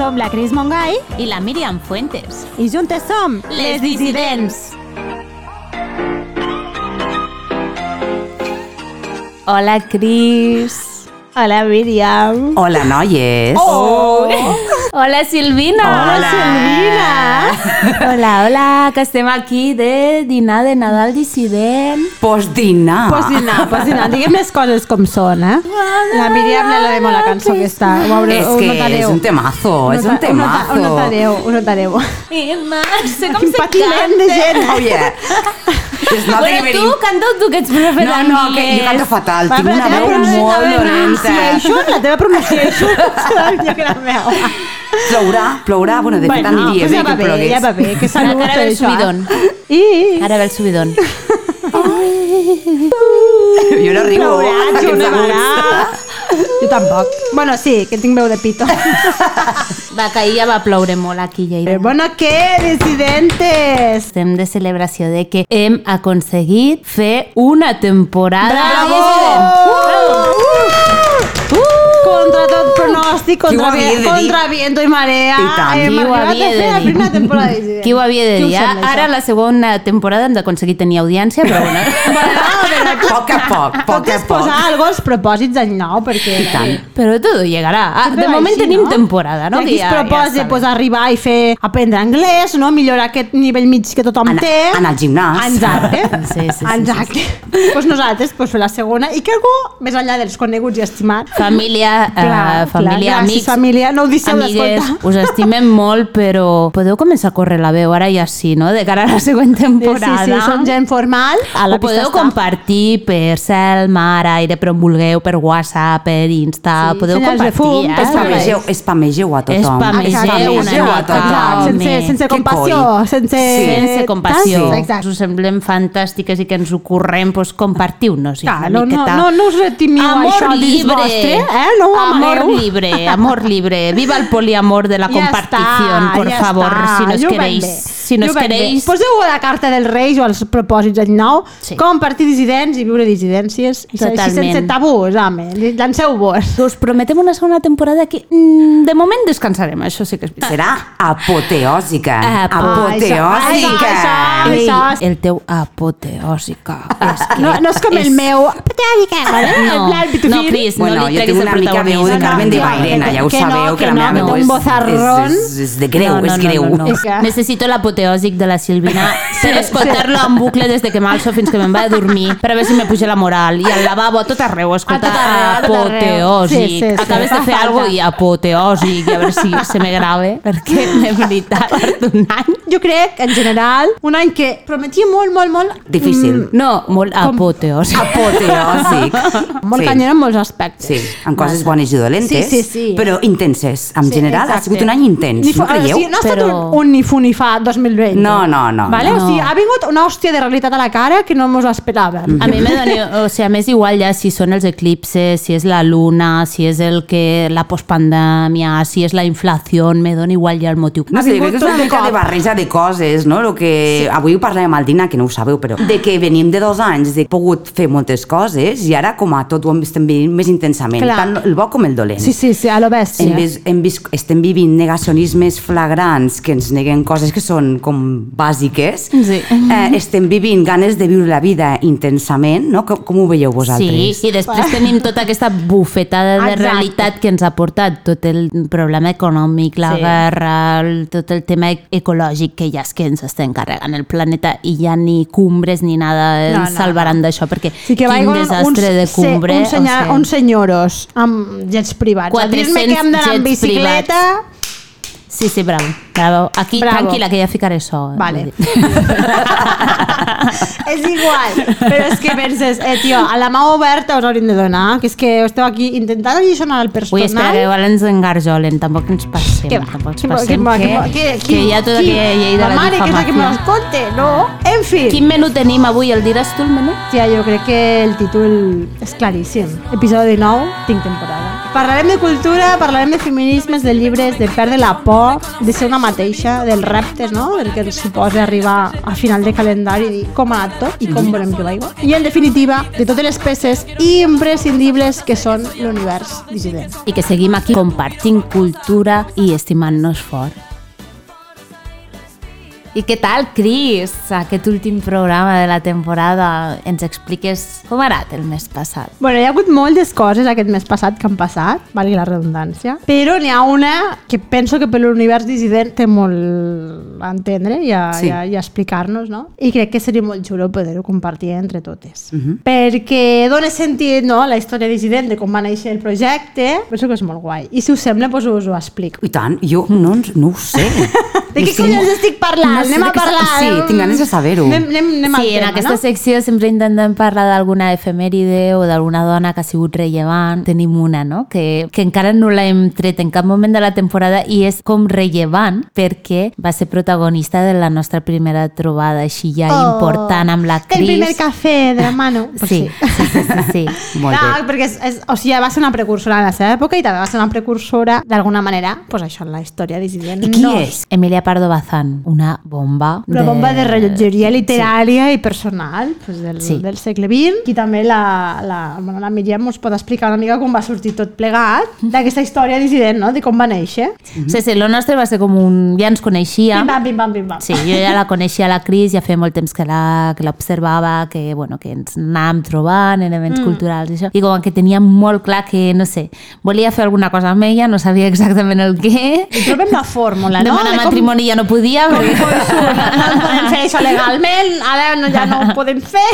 Som la Cris Mongai I la Míriam Fuentes. i juntes som Les Dissidents. Hola, Cris. Hola, Míriam. Hola, noies. Oh! Hola, Silvina. Hola. Silvina. Hola, hola, que estem aquí de dinar de Nadal dissident. Postdinar. Pues dinar, pues dinar. Diguem les coses com són, eh? La Míriam le la demo la cançó aquesta. Ho, haureu, És ho que notareu. és un temazo, és un nota- Ho, temazo. notareu, ho notareu. I Marce, com Quin se patiment de canta. gent. Oh, yeah. It's not Bueno, tu, canta tu, que ets profe No, no, que jo canto fatal. Va, Tinc una veu molt dolenta. pronunciation, la teva serà millor que la meva. Plourà, plourà. Bueno, de fet, aniria pues bé ja va que bé, plogués. ja va bé, que salut ara ve el això. subidon. I... Ara ve el subidon. Jo no arribo Plourà, a aquests nevarà. aguts. Jo tampoc. Bueno, sí, que tinc veu de pito. Va, que ahir ja va ploure molt aquí, Lleida. Eh, bueno, què, dissidentes? Estem de celebració de que hem aconseguit fer una temporada Bravo! dissident. Ho contra, vi- contra viento i marea. I tant. Qui ho havia de la dir? primera temporada de dissidents. Qui ho havia de dir? Ara, la segona temporada hem d'aconseguir tenir audiència, però bueno. Bueno, però A poc a poc, poc tot a és poc. posar algo als propòsits d'any nou, perquè... I tant. Però tot llegarà. Ah, de moment així, tenim no? temporada, no? Aquí Que es proposa sabem. pues, arribar i fer aprendre anglès, no? millorar aquest nivell mig que tothom té. anar al gimnàs. Exacte. Sí, sí, sí, Exacte. pues nosaltres pues, fer la segona i que algú, més enllà dels coneguts i estimats, Família, Clar, eh, família, clar, gràcies, amics, família, no ho deixeu d'escoltar. us estimem molt, però podeu començar a córrer la veu ara ja sí, no? De cara a la següent temporada. Sí, sí, som gent formal. A la Ho podeu està. compartir per cel, mar, aire, per on vulgueu, per WhatsApp, per Insta, Sí, podeu compartir, fum, eh? Espamegeu, espamegeu a tothom. Espamegeu Espamegeu a tothom. Sense, sense Que compassió, coi. sense... Sí. Sense compassió. Sí. Us semblem fantàstiques i que ens ho correm, doncs compartiu-nos una no, no, miqueta. no, no us retimiu Amor això dins libre, vostre, eh? No ho amor amagueu. libre, amor libre. Viva el poliamor de la Ja compartición, està, por ja favor, està. si nos Jo ho veig queréis, si Jo veig bé. queréis. Poseu a la carta dels Reis o als propòsits d'any nou, Sí. compartir dissidents i viure dissidències, Totalment. sense tabús, home, llanceu-vos. Us prometem una segona temporada que mm, de moment descansarem, això sí que és veritat. Serà apoteòsica. Apo- Apoteòsica. Això, Ei, això, el teu apoteòsica. És que No, no és com el és- meu. Patèrica, vale? No, no, Cris, Bueno, no li jo treguis tinc el una mica veu de protagonisme. Carmen de No, Bairena, ja ho que no, sabeu, que, que la meva no, veu un és, bozarrón. és, és, és de greu, és greu. No, no, no. És que- Necessito l'apoteòsic de la Silvina per escoltar-lo en bucle des de que m'alço fins que me'n vaig a dormir per a veure si me puja la moral. I al lavabo, a tot arreu, escolta apoteòsic. Sí, sí, sí, Acabes fa de fer falta. alguna cosa i apoteòsic, i a veure si se me grave, perquè de veritat, part d'un any... Jo crec, en general, un any que prometia molt, molt, molt... Difícil. No, molt apoteòsic. Apoteòsic. Molt Sí. canyer en molts aspectes. Sí, amb coses bones i dolentes, Sí, sí, sí. Però intenses. En Sí, general ha exacte. sigut un any intens, Ni no fa- creieu? O sigui, no ha estat Però- un, un ni fu ni fa 2020. No, no, no. Vale? no. O sigui, ha vingut una hòstia de realitat a la cara que no mos esperàvem. A mi me doni, o sigui, a més igual ja si són els eclipses, si és la luna, si és el que la postpandèmia, si és la inflació, me dona igual ja el motiu. No Ha sé, vingut crec que és una mica de barreja de coses, no? Lo que avui ho parlàvem al dinar, que no ho sabeu, però de que venim de dos anys, de pogut fer moltes coses, i ara com a tot ho estem vivint més intensament, Clar. tant el bo com el dolent. Sí, sí, sí, a lo bèstia. Hem vist, hem vist, estem vivint negacionismes flagrants que ens neguen coses que són com bàsiques. Sí. Eh, estem vivint ganes de viure la vida intensament, no? Com, com ho veieu Sí, vosaltres? i després tenim tota aquesta bufetada de Exacte. realitat que ens ha portat tot el problema econòmic, la Sí. guerra, el, tot el tema ecològic que ja és que ens estem carregant el planeta i ja ni cumbres ni nada ens No, no, salvaran d'això perquè Sí que quin desastre uns, de se- cumbre un senya, o sigui, uns senyoros amb jets privats. A dir-me 400 que hem d'anar jets bicicleta... Sí, sí, bravo. bravo. Aquí, Bravo. tranquil·la, que ja ficaré so. Vale. és igual, però és que penses, eh, tio, a la mà oberta us hauríem de donar, que és que esteu aquí intentant alliçonar el Ui, personal. espera, que igual ens engarjolen, tampoc ens passem. Què va? Tampoc ens passem, que, Què va? Què- que qui- hi ha tota aquella llei de la, la mare, que és la que me l'escolte, no? En fi. Quin menú tenim avui? El diràs tu, el menú? Tia, jo crec que el títol és claríssim. Episodi 9, tinc temporada. Parlarem de cultura, parlarem de feminismes, de llibres, de perdre la por, de ser una mateixa, dels reptes, no? del que ens suposa arribar a final de calendari i dir com ha anat tot i com volem que vagi. I en definitiva, de totes les peces imprescindibles que són l'univers dissident. I que seguim aquí compartint cultura i estimant-nos fort. I què tal, Cris? Aquest últim programa de la temporada ens expliques com ha anat el mes passat. Bueno, hi ha hagut moltes coses aquest mes passat que han passat, valgui la redundància, però n'hi ha una que penso que per l'univers dissident té molt a entendre i a, Sí. i a, i a explicar-nos, no? I crec que seria molt xulo poder-ho compartir entre totes. Perquè dona sentit no, la història dissident de com va néixer el projecte, penso que és molt guai. I si us sembla, doncs us ho explico. I tant, jo no, no ho sé. De què collons estic parlant? Anem a parlar. sí, tinc ganes de saber-ho. Anem, anem, anem Sí, en aquesta no? secció sempre intentem parlar d'alguna efemèride o d'alguna dona que ha sigut rellevant. Tenim una, no?, que, que encara no l'hem tret en cap moment de la temporada i és com rellevant perquè va ser protagonista de la nostra primera trobada així ja Oh, important amb la Cris. El primer cafè de la mano. Pues Sí, sí, sí, sí, sí. Molt no, bé. perquè és, és, o sigui, va ser una precursora en la seva època i també va ser una precursora, d'alguna manera, pues això, en la història dissident. I qui no, és? Emilia Pardo Bazán, una bomba. Una bomba de rellotgeria literària i personal pues, del, Sí. del segle XX. I també la, la, bueno, la Míriam us pot explicar una mica com va sortir tot plegat d'aquesta història dissident, no? de com va néixer. Sí, sí, sí, lo nostre va ser com un... Ja ens coneixíem. Pim-pam, pim-pam, pim-pam. Sí, jo ja la coneixia la Cris, ja feia molt temps que la- que l'observava, que, bueno, que ens anàvem trobant en events mm. culturals i això. I com que tenia molt clar que, no sé, volia fer alguna cosa amb ella, no sabia exactament el què. I trobem la fórmula, no? Demanar De com- matrimoni ja no podia, perquè no podem fer això legalment, ara no, ja no ho podem fer.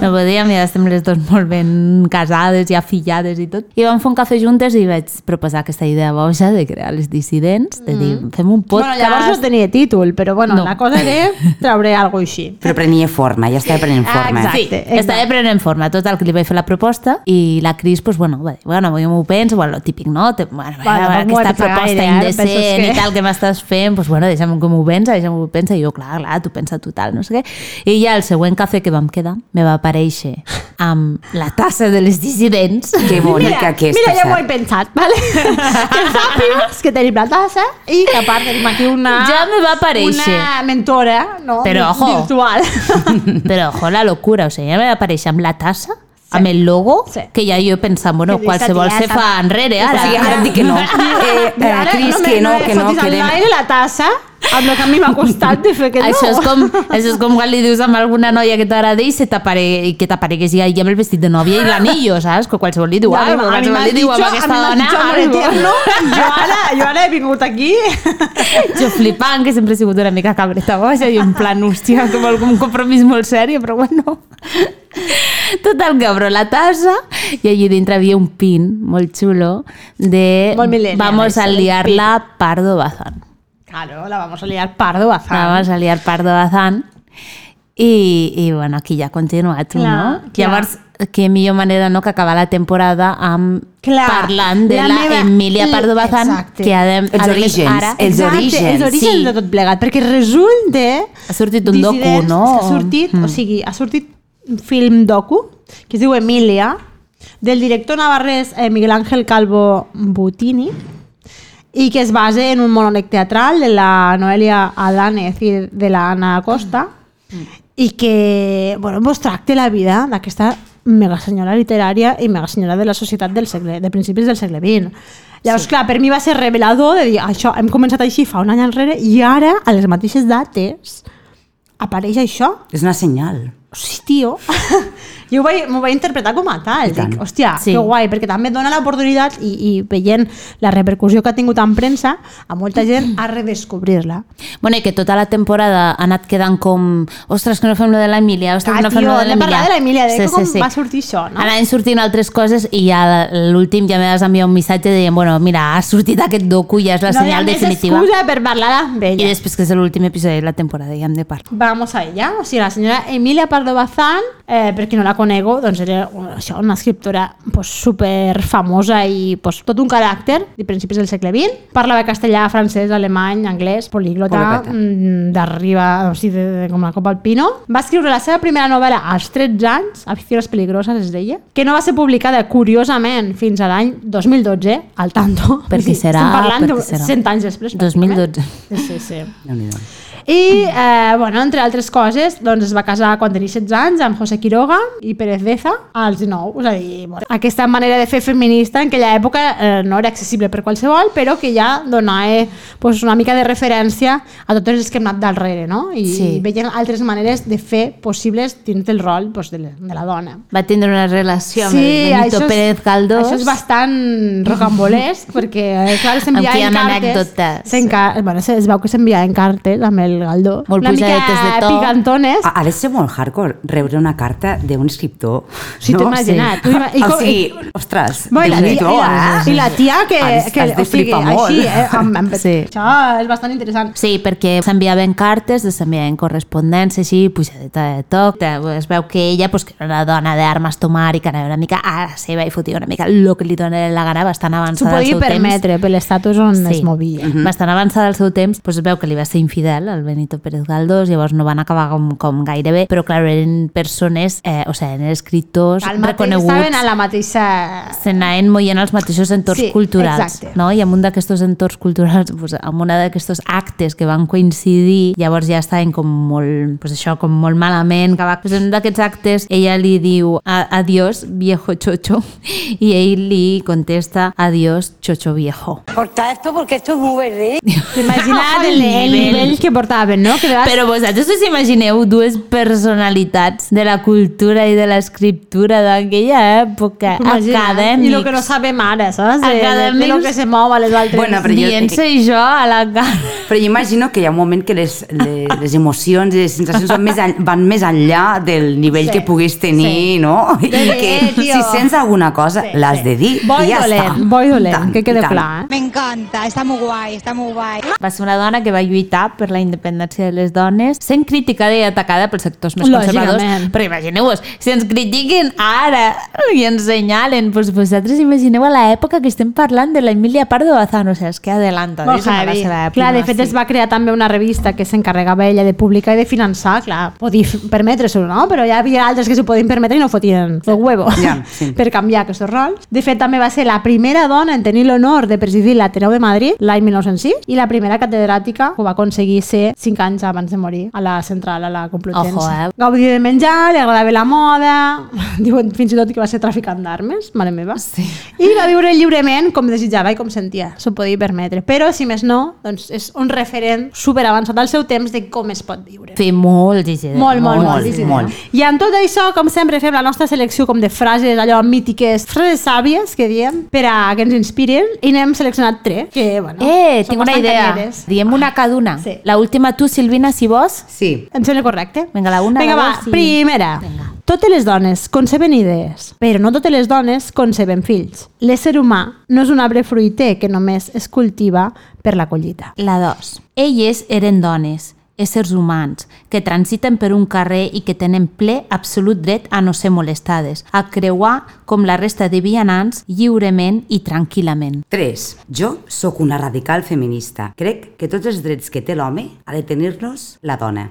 no podíem, ja estem les dues molt ben casades i afillades i tot. I vam fer un cafè juntes i vaig proposar aquesta idea boja de crear les dissidents, de dir, fem un podcast... Bueno, llavors no tenia títol, però bueno, No. la cosa era traure alguna cosa així. Però prenia forma, ja estava prenent forma. Exacte. Sí, exacte. estava prenent forma. Total, que li vaig fer la proposta i la Cris, pues, bueno, va dir, bueno, jo m'ho penso, bueno, lo típic, no? Bueno, Bueno, aquesta proposta gaire, eh? indecent que- i tal que m'estàs fent, pues, bueno, deixa'm que m'ho pensa, deixa'm que m'ho pensa. I jo, clar, clar, tu pensa tu tal, no sé què. I ja el següent cafè que vam quedar, me va aparèixer amb la tassa de les dissidents. Que bonica aquesta. mira, ja m'ho he pensat, vale? que àpios, que tenim la tassa i que a part tenim aquí una... Ja me va aparèixer. Una mentora, no? Però, ojo. Virtual. Però, ojo, la locura, o sigui, ja me va aparèixer amb la tassa, amb el logo, Sí. que ja jo pensava, bueno, Que qualsevol se fa enrere, O ara. sigui, ara et dic que no. Eh, eh, Cris, me- que no, que no, que al anem... l'aire la tassa amb el que a mi m'ha costat de fer que no. Això és, com, això és com quan li dius a alguna noia que t'agrada i, se i que t'aparegués ja amb el vestit de nòvia i l'anillo, saps? Que qualsevol li diu, Ja, ah, a mi qualsevol li diu amb aquesta dona, eterno. Jo ara, jo ara he vingut aquí. Jo flipant, que sempre he sigut una mica cabreta boja i en plan, hòstia, com algun compromís molt sèrio, però bueno. Total, que obro la tassa i allí dintre havia un pin molt xulo de vamos a el liar-la Pardo Bazán. Claro, la vamos a liar pardo bazán. La vamos a liar Pardo Bazán. I, i bueno, aquí ja continua tu, Clar, no? clar. Llavors, que millor manera no que acabar la temporada amb Clar, parlant de la la, meva- Emilia Pardo Bazán, que a, Els a més orígens, ara els Exacte, orígens, els orígens sí. de tot plegat, perquè resulta... Ha sortit un docu, no? Ha sortit, Mm. o sigui, ha sortit un film docu que es diu Emilia, del director navarrès eh, Miguel Ángel Calvo Butini, i que es basa en un monòleg teatral de la Noelia Adánez i de la Ana Acosta, i que bueno, mos tracta la vida d'aquesta mega senyora literària i mega senyora de la societat del segle, de principis del segle XX. Llavors, sí. clar, per mi va ser revelador de dir, això, hem començat així fa un any enrere i ara, a les mateixes dates, apareix això. És una senyal. Sí, tio. Jo ho vaig- m'ho vaig interpretar com a tal. I. Dic, hòstia, Sí. sí. que guai, perquè també dona l'oportunitat i, i veient la repercussió que ha tingut en premsa, a molta gent a redescobrir-la. Bueno, i que tota la temporada ha anat quedant com ostres, que no fem lo de l'Emília, ostres, Ah, que no fem tio, lo de hem de l'Emília. parlar de l'Emília, de com va sortir això, no? Anaven sortint altres coses i ja l'últim ja m'has enviat un missatge dient, bueno, mira, ha sortit aquest docu, ja és la no hi ha senyal més definitiva. excusa per parlar amb I després que és l'últim episodi de la temporada, ja hem de parlar. Vamos a ella. O sigui, la senyora Emilia Pardo Bazán, eh, per qui no la Conego doncs era això, una escriptora pues, super famosa i pues, tot un caràcter de principis del segle XX. Parlava castellà, francès, alemany, anglès, políglota, Políglota. mm, d'arriba, o sigui, de, de, com la copa al pino. Va escriure la seva primera novel·la als 13 anys, Aficiones peligroses es deia, que no va ser publicada, curiosament, fins a l'any 2012, al tanto. Per què O sigui, serà? Estem parlant serà? 100 anys després. 2012. pràcticament. Sí, sí, sí. I, eh, bueno, entre altres coses, doncs es va casar quan tenia 16 anys amb José Quiroga i Pérez Deza als 19. És a dir, bueno, aquesta manera de fer feminista en aquella època eh, no era accessible per qualsevol, però que ja donava pues, una mica de referència a totes les que hem anat darrere, no? I Sí. veien altres maneres de fer possibles dins del rol pues, de, la, de la dona. Va tindre una relació amb el Benito és- Pérez Galdós. Això és bastant rocambolesc, perquè, eh, clar, s'enviaven cartes. anècdotes. Bueno, es veu que s'enviaven cartes amb el Galdó. Molt Una mica de to. picantones. Ha, ha de ser molt hardcore rebre una carta d'un escriptor. Sí, t'ho he imaginat. Sí. T'ho ima- i o com- sigui, ostres, Bueno, i, la tia, i, la, eh? I la tia que... Has- que has de o sigui, molt. així, eh? Amb, amb, Sí. Això és bastant interessant. Sí, perquè s'enviaven cartes, s'enviaven correspondència, així, pujadeta de toc. Es veu que ella, pues, que era una dona d'armes tomar i que anava una mica a la seva i fotia una mica el que li dona la gana, bastant S'ho avançada al podia seu temps. permetre per l'estatus on es movia. bastant avançada al seu temps, doncs es veu que li va ser infidel al Benito Pérez Galdós, llavors no van acabar com, com gaire bé, però clar, eren persones, eh, o sigui, eren escriptors Al mateix, reconeguts estaven a la mateixa... s'anaven moient als mateixos entorns Sí, culturals, exacte. no? I en un d'aquests entorns culturals, pues, amb una d'aquests actes que van coincidir, llavors ja estaven com molt, pues això, com molt malament, que va, pues, en un d'aquests actes ella li diu "A- adiós, viejo chocho, i ell li contesta adiós, chocho viejo. Corta esto porque esto es muy verde. T'imagina't el, el que portaven, no? Que de vegades- Però vosaltres us imagineu dues personalitats de la cultura i de l'escriptura d'aquella època, Imagina't. acadèmics. I el que no sabem ara, saps? De, de, de, Acadèmics. lo que se mou a les altres. Bueno, però jo- Dient-se jo a la cara. Però jo imagino que hi ha un moment que les, les, les emocions i les sensacions van més, en, van més enllà del nivell Sí, que puguis tenir, sí. no? I De que eh, tio. si sents alguna cosa, Sí, l'has sí. de dir Bo i i ja dolent, està. i dolent, Tant, que i quede tant. clar. Eh? Me encanta, está muy guay, está muy guay. Va ser una dona que va lluitar per la independència de les dones, sent criticada i atacada pels sectors més conservadors. Però imagineu-vos, si ens critiquen ara i ens senyalen, doncs vosaltres imagineu a l'època que estem parlant de la Emilia Pardo Bazán, o sigui, és que adelanta Molt a la heavy. seva època. Clar, de fet es va crear també una revista que s'encarregava ella de publicar i de finançar, clar, podia permetre-s'ho, no? Però hi havia altres que s'ho podien permetre i no fotien el huevo Ja, sí. per canviar aquests rols. De fet, també va ser la primera dona en tenir l'honor de presidir l'Ateneu de Madrid l'any 1906 i la primera catedràtica que ho va aconseguir ser 5 anys abans de morir a la central, a la Complutense. Ojo, eh? Gaudia de menjar, li agradava la moda, diuen fins i tot que va ser traficant d'armes, mare meva. Sí. I va viure lliurement com desitjava i com sentia, s'ho podia permetre. Però, si més no, doncs és un referent super avançat al seu temps de com es pot viure. Sí, molt dissident. Molt, molt, molt, molt, dissident. molt. I en tot això, com sempre, fem la nostra selecció com de frases allò mítiques, frases sàvies que diem, per a que ens inspirin, i n'hem seleccionat tres, que, bueno, Eh, tinc una idea. calleres. Diem una cada una. Sí. La última tu, Silvina, si vols. Sí. Em sembla correcte? Vinga, la una, Vinga, la va, dos i- primera. Vinga. Totes les dones conceben idees, però no totes les dones conceben fills. L'ésser humà no és un arbre fruiter que només es cultiva per la collita. La 2. Elles eren dones, éssers humans, que transiten per un carrer i que tenen ple absolut dret a no ser molestades, a creuar com la resta de vianants lliurement i tranquil·lament. 3. Jo sóc una radical feminista. Crec que tots els drets que té l'home ha de tenir-los la dona.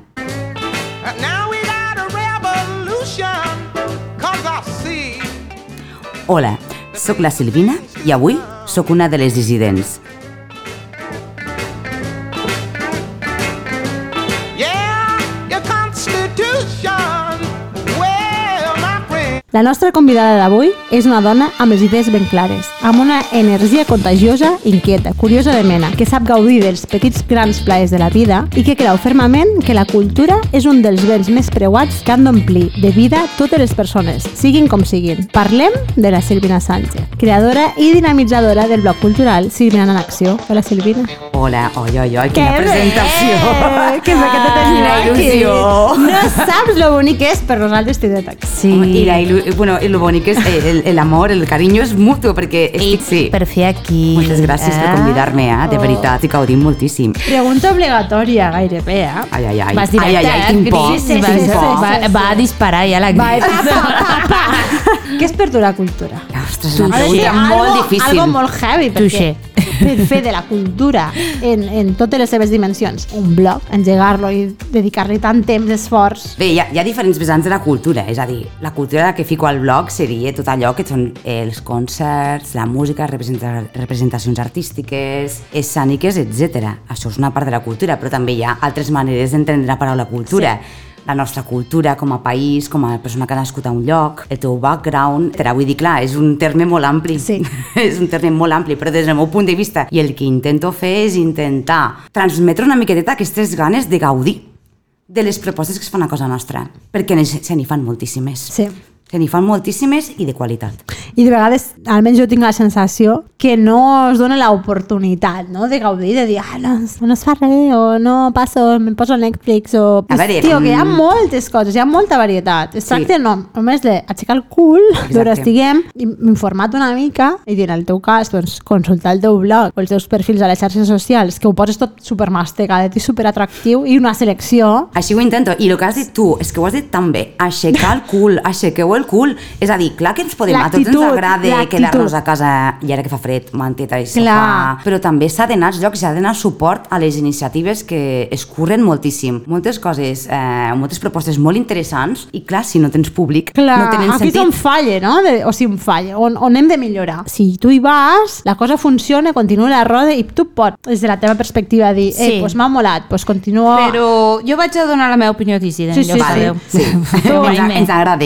Hola, sóc la Silvina i avui sóc una de les dissidents. La nostra convidada d'avui és una dona amb les idees ben clares, amb una energia contagiosa, inquieta, curiosa de mena, que sap gaudir dels petits grans plaers de la vida i que creu fermament que la cultura és un dels béns més preuats que han d'omplir de vida totes les persones, siguin com siguin. Parlem de la Silvina Sánchez, creadora i dinamitzadora del blog cultural Silvina en Acció. Hola, Silvina. Hola, oi, oi, oi, quina bé! presentació! Que bé que te aquí. il·lusió! No saps lo bonic que és per nosaltres tindre't aquí. Sí. I, la, il·lu- bueno, i lo bonic és eh, el, el amor, el carinyo és mutu, perquè estic... Sí. per fer aquí... Moltes gràcies per convidar-me, eh? De veritat, estic gaudint moltíssim. Pregunta obligatòria gairebé, eh? Ai, ai, ai. Vas directe, ai, ai, ai, eh, tinc por. Sí, sí, va, sí, sí, va, sí, sí. va a disparar ja la Va, Cris. pa, pa, pa. Què és per tu la cultura? Ostres, una pregunta molt algo, difícil. algo molt heavy, perquè per fer de la cultura en, en totes les seves dimensions, un blog, engegar-lo i dedicar-li tant temps, esforç... Bé, hi ha, hi ha diferents vessants de la cultura, és a dir, la cultura que fico al blog seria tot allò que són els concerts, la música, representa, representacions artístiques, escèniques, etc. Això és una part de la cultura, però també hi ha altres maneres d'entendre la paraula cultura. Sí la nostra cultura com a país, com a persona que ha nascut a un lloc, el teu background, etc. Vull dir, clar, és un terme molt ampli. Sí. és un terme molt ampli, però des del meu punt de vista, i el que intento fer és intentar transmetre una miqueteta aquestes ganes de gaudir de les propostes que es fan a casa nostra, perquè se n'hi fan moltíssimes. Sí. Se n'hi fan moltíssimes i de qualitat. I de vegades, almenys jo tinc la sensació que no es dona l'oportunitat no? de gaudir, de dir, ah, no, no es fa res, o no passo, em poso Netflix, o... A veure, Tio, que hi ha mm. moltes coses, hi ha molta varietat. Es Sí. tracta no, només d'aixecar el cul, d'on estiguem, informat una mica, i dir, en el teu cas, doncs, consultar el teu blog o els teus perfils a les xarxes socials, que ho poses tot supermastegat i superatractiu, i una selecció... Així ho intento. I el que has dit tu, és que ho has dit tan bé, aixecar el cul, aixequeu el cul. És a dir, clar que ens podem, a tots ens agrada quedar-nos a casa i ara que fa fred, manteta i Clar. sofà, però també s'ha d'anar als llocs, s'ha d'anar suport a les iniciatives que es curren moltíssim. Moltes coses, eh, moltes propostes molt interessants i clar, si no tens públic, Clar, no tenen aquí és on sentit. falla, no? De, o sigui, on falla, on, on hem de millorar. Si tu hi vas, la cosa funciona, continua la roda i tu pots, des de la teva perspectiva, dir, Sí. eh, doncs m'ha molat, doncs continua... Però jo vaig a donar la meva opinió dissident, Sí, sí, sí. sabeu. Sí, Tu, ens, ens agrada.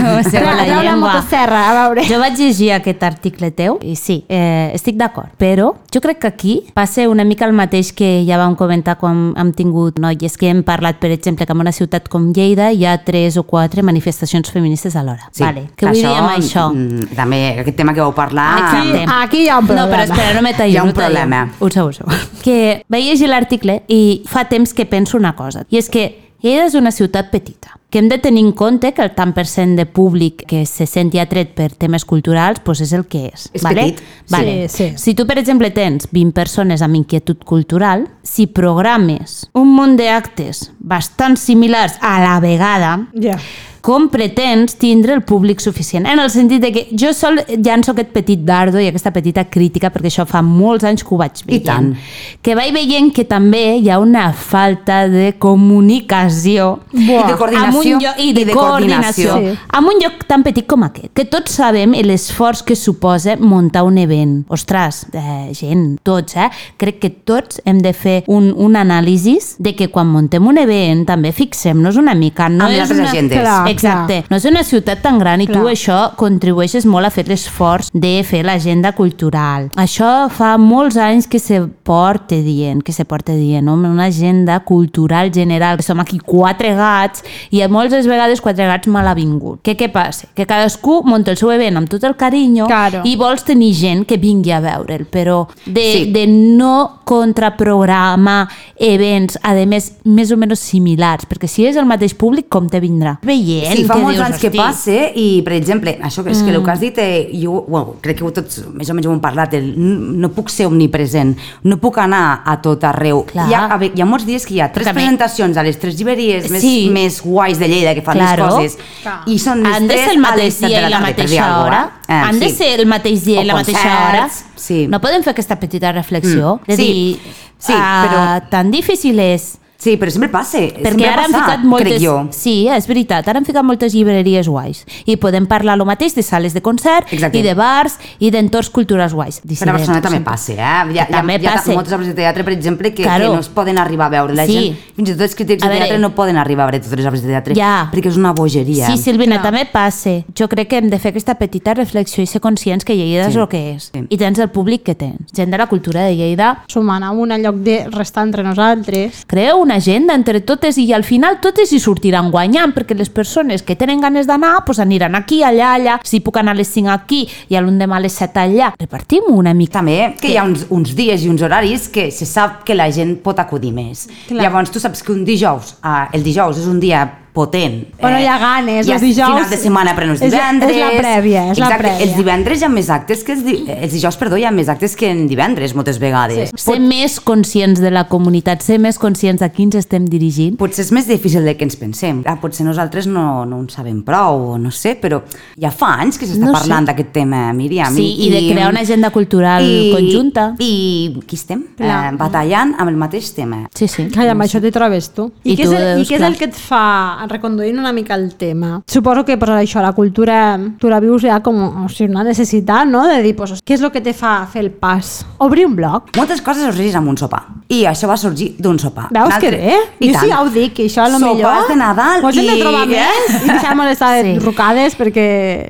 Treu treu la motosserra, a veure. Jo vaig llegir aquest article teu i sí, eh, estic d'acord, però jo crec que aquí passa una mica el mateix que ja vam comentar quan hem tingut noies que hem parlat, per exemple, que en una ciutat com Lleida hi ha tres o quatre manifestacions feministes alhora. Sí, vale. Què vull dir amb això? mm, També aquest tema que vau parlar... Exacte. Aquí, aquí hi ha un No, problema. però espera, no me tallis. Hi ha un no problema. Un segon. Que vaig llegir l'article i fa temps que penso una cosa, i és que Lleida és una ciutat petita, que hem de tenir en compte que el tant per cent de públic que se senti atret per temes culturals pues és el que és. És vale? petit. Vale. Sí, sí. Si tu, per exemple, tens 20 persones amb inquietud cultural, si programes un munt d'actes bastant similars a la vegada, Ja. Com pretens tindre el públic suficient? En el sentit de que jo sol llanço aquest petit dardo i aquesta petita crítica, perquè això fa molts anys que ho vaig veient. tant. Que vaig veient que també hi ha una falta de comunicació I de coordinació. lloc, i de, I de coordinació, coordinació. Sí. amb un lloc tan petit com aquest, que tots sabem l'esforç que suposa muntar un event. Ostres, eh, gent, tots, eh? Crec que tots hem de fer un, un anàlisi de que quan muntem un event també fixem-nos una mica. No Amb és altres una... agendes. Clar. Exacte. No és una ciutat tan gran i tu Clar. això contribueixes molt a fer l'esforç de fer l'agenda cultural. Això fa molts anys que se porta dient, que se porta dient, no? una agenda cultural general, som aquí quatre gats i a moltes vegades quatre gats mal avingut. Què, què passa? Que cadascú munta el seu event amb tot el carinyo Claro. i vols tenir gent que vingui a veure'l, però de, Sí. de no contraprogramar events, a més, més o menys similars, perquè si és el mateix públic, com te vindrà? Veient Sí, fa que molts dius, anys que "Hosti, passa i, per exemple, això que és que el que has dit, eh, jo bueno, crec que tots més o menys ho hem parlat, el, no puc ser omnipresent, no puc anar a tot arreu. Clar. Hi ha, a veure, hi ha molts dies que hi ha tres mi- presentacions a les tres llibreries més, Sí. més guais de Lleida que fan Claro. les coses Clar. i són les Han de ser el mateix dia de i la dir mateixa hora? eh? Han de sí. ser el mateix dia i la mateixa hora? sí. No podem fer aquesta petita reflexió? Mm. De Sí, dir, sí, ah, tan difícil és Sí, però sempre passa. perquè sempre ara han passat, ficat moltes... crec jo. Sí, és veritat, ara han ficat moltes llibreries guais. I podem parlar lo mateix de sales de concert Exacte. i de bars i d'entorns culturals guais. Però a dissidents, Barcelona també passa, eh? Hi ha, hi ha, També hi ha passa. moltes obres de teatre, per exemple, que, Claro. que no es poden arribar a veure. La Sí. gent, fins i tot els crítics A de teatre no poden arribar a veure totes les obres de teatre, Ja. perquè és una bogeria. Sí, Silvina, Clar. també passa. Jo crec que hem de fer aquesta petita reflexió i ser conscients que Lleida Sí. és el que és. Sí. I tens el públic que tens. Gent de la cultura de Lleida Sumant a un lloc de restar entre nosaltres. Creu una agenda entre totes i al final totes hi sortiran guanyant perquè les persones que tenen ganes d'anar pues aniran aquí, allà, allà. Si puc anar a les 5 aquí i a l'endemà a les 7 allà. Repartim una mica. També que hi ha uns, uns dies i uns horaris que se sap que la gent pot acudir més. Clar. Llavors tu saps que un dijous, eh, el dijous és un dia potent. Bueno, hi ha ganes, hi ha els dijous- final de setmana, però no és és la- divendres. és la prèvia, és la Exacte, prèvia. Els divendres hi ha més actes que els, di... els dijous, perdó, hi ha més actes que en divendres, moltes vegades. Ser més conscients de la comunitat, ser més conscients a qui ens estem dirigint. Potser és més difícil del que ens pensem. Ah, potser nosaltres no, no en sabem prou, o no sé, però ja fa anys que s'està No parlant d'aquest tema, Míriam. Sí, i de crear una agenda cultural conjunta. I aquí estem, Clar. eh, batallant amb el mateix tema. Sí, sí. Que amb això t'hi trobes tu. I, I què, tu és el, I què és clar. el que et fa, reconduint una mica el tema? Suposo que pues, això, la cultura, tu la vius ja com o sigui, una necessitat, no? De dir, pues, què és el que te fa fer el pas? Obrir un blog? Moltes coses sorgeixen amb un sopar. I això va sorgir d'un sopar. Veus que bé? I jo tant. sí ja ho dic, que això lo Sopars millor... de Nadal Mos hem de i- trobar més i deixar-nos estar Sí. sí. rucades perquè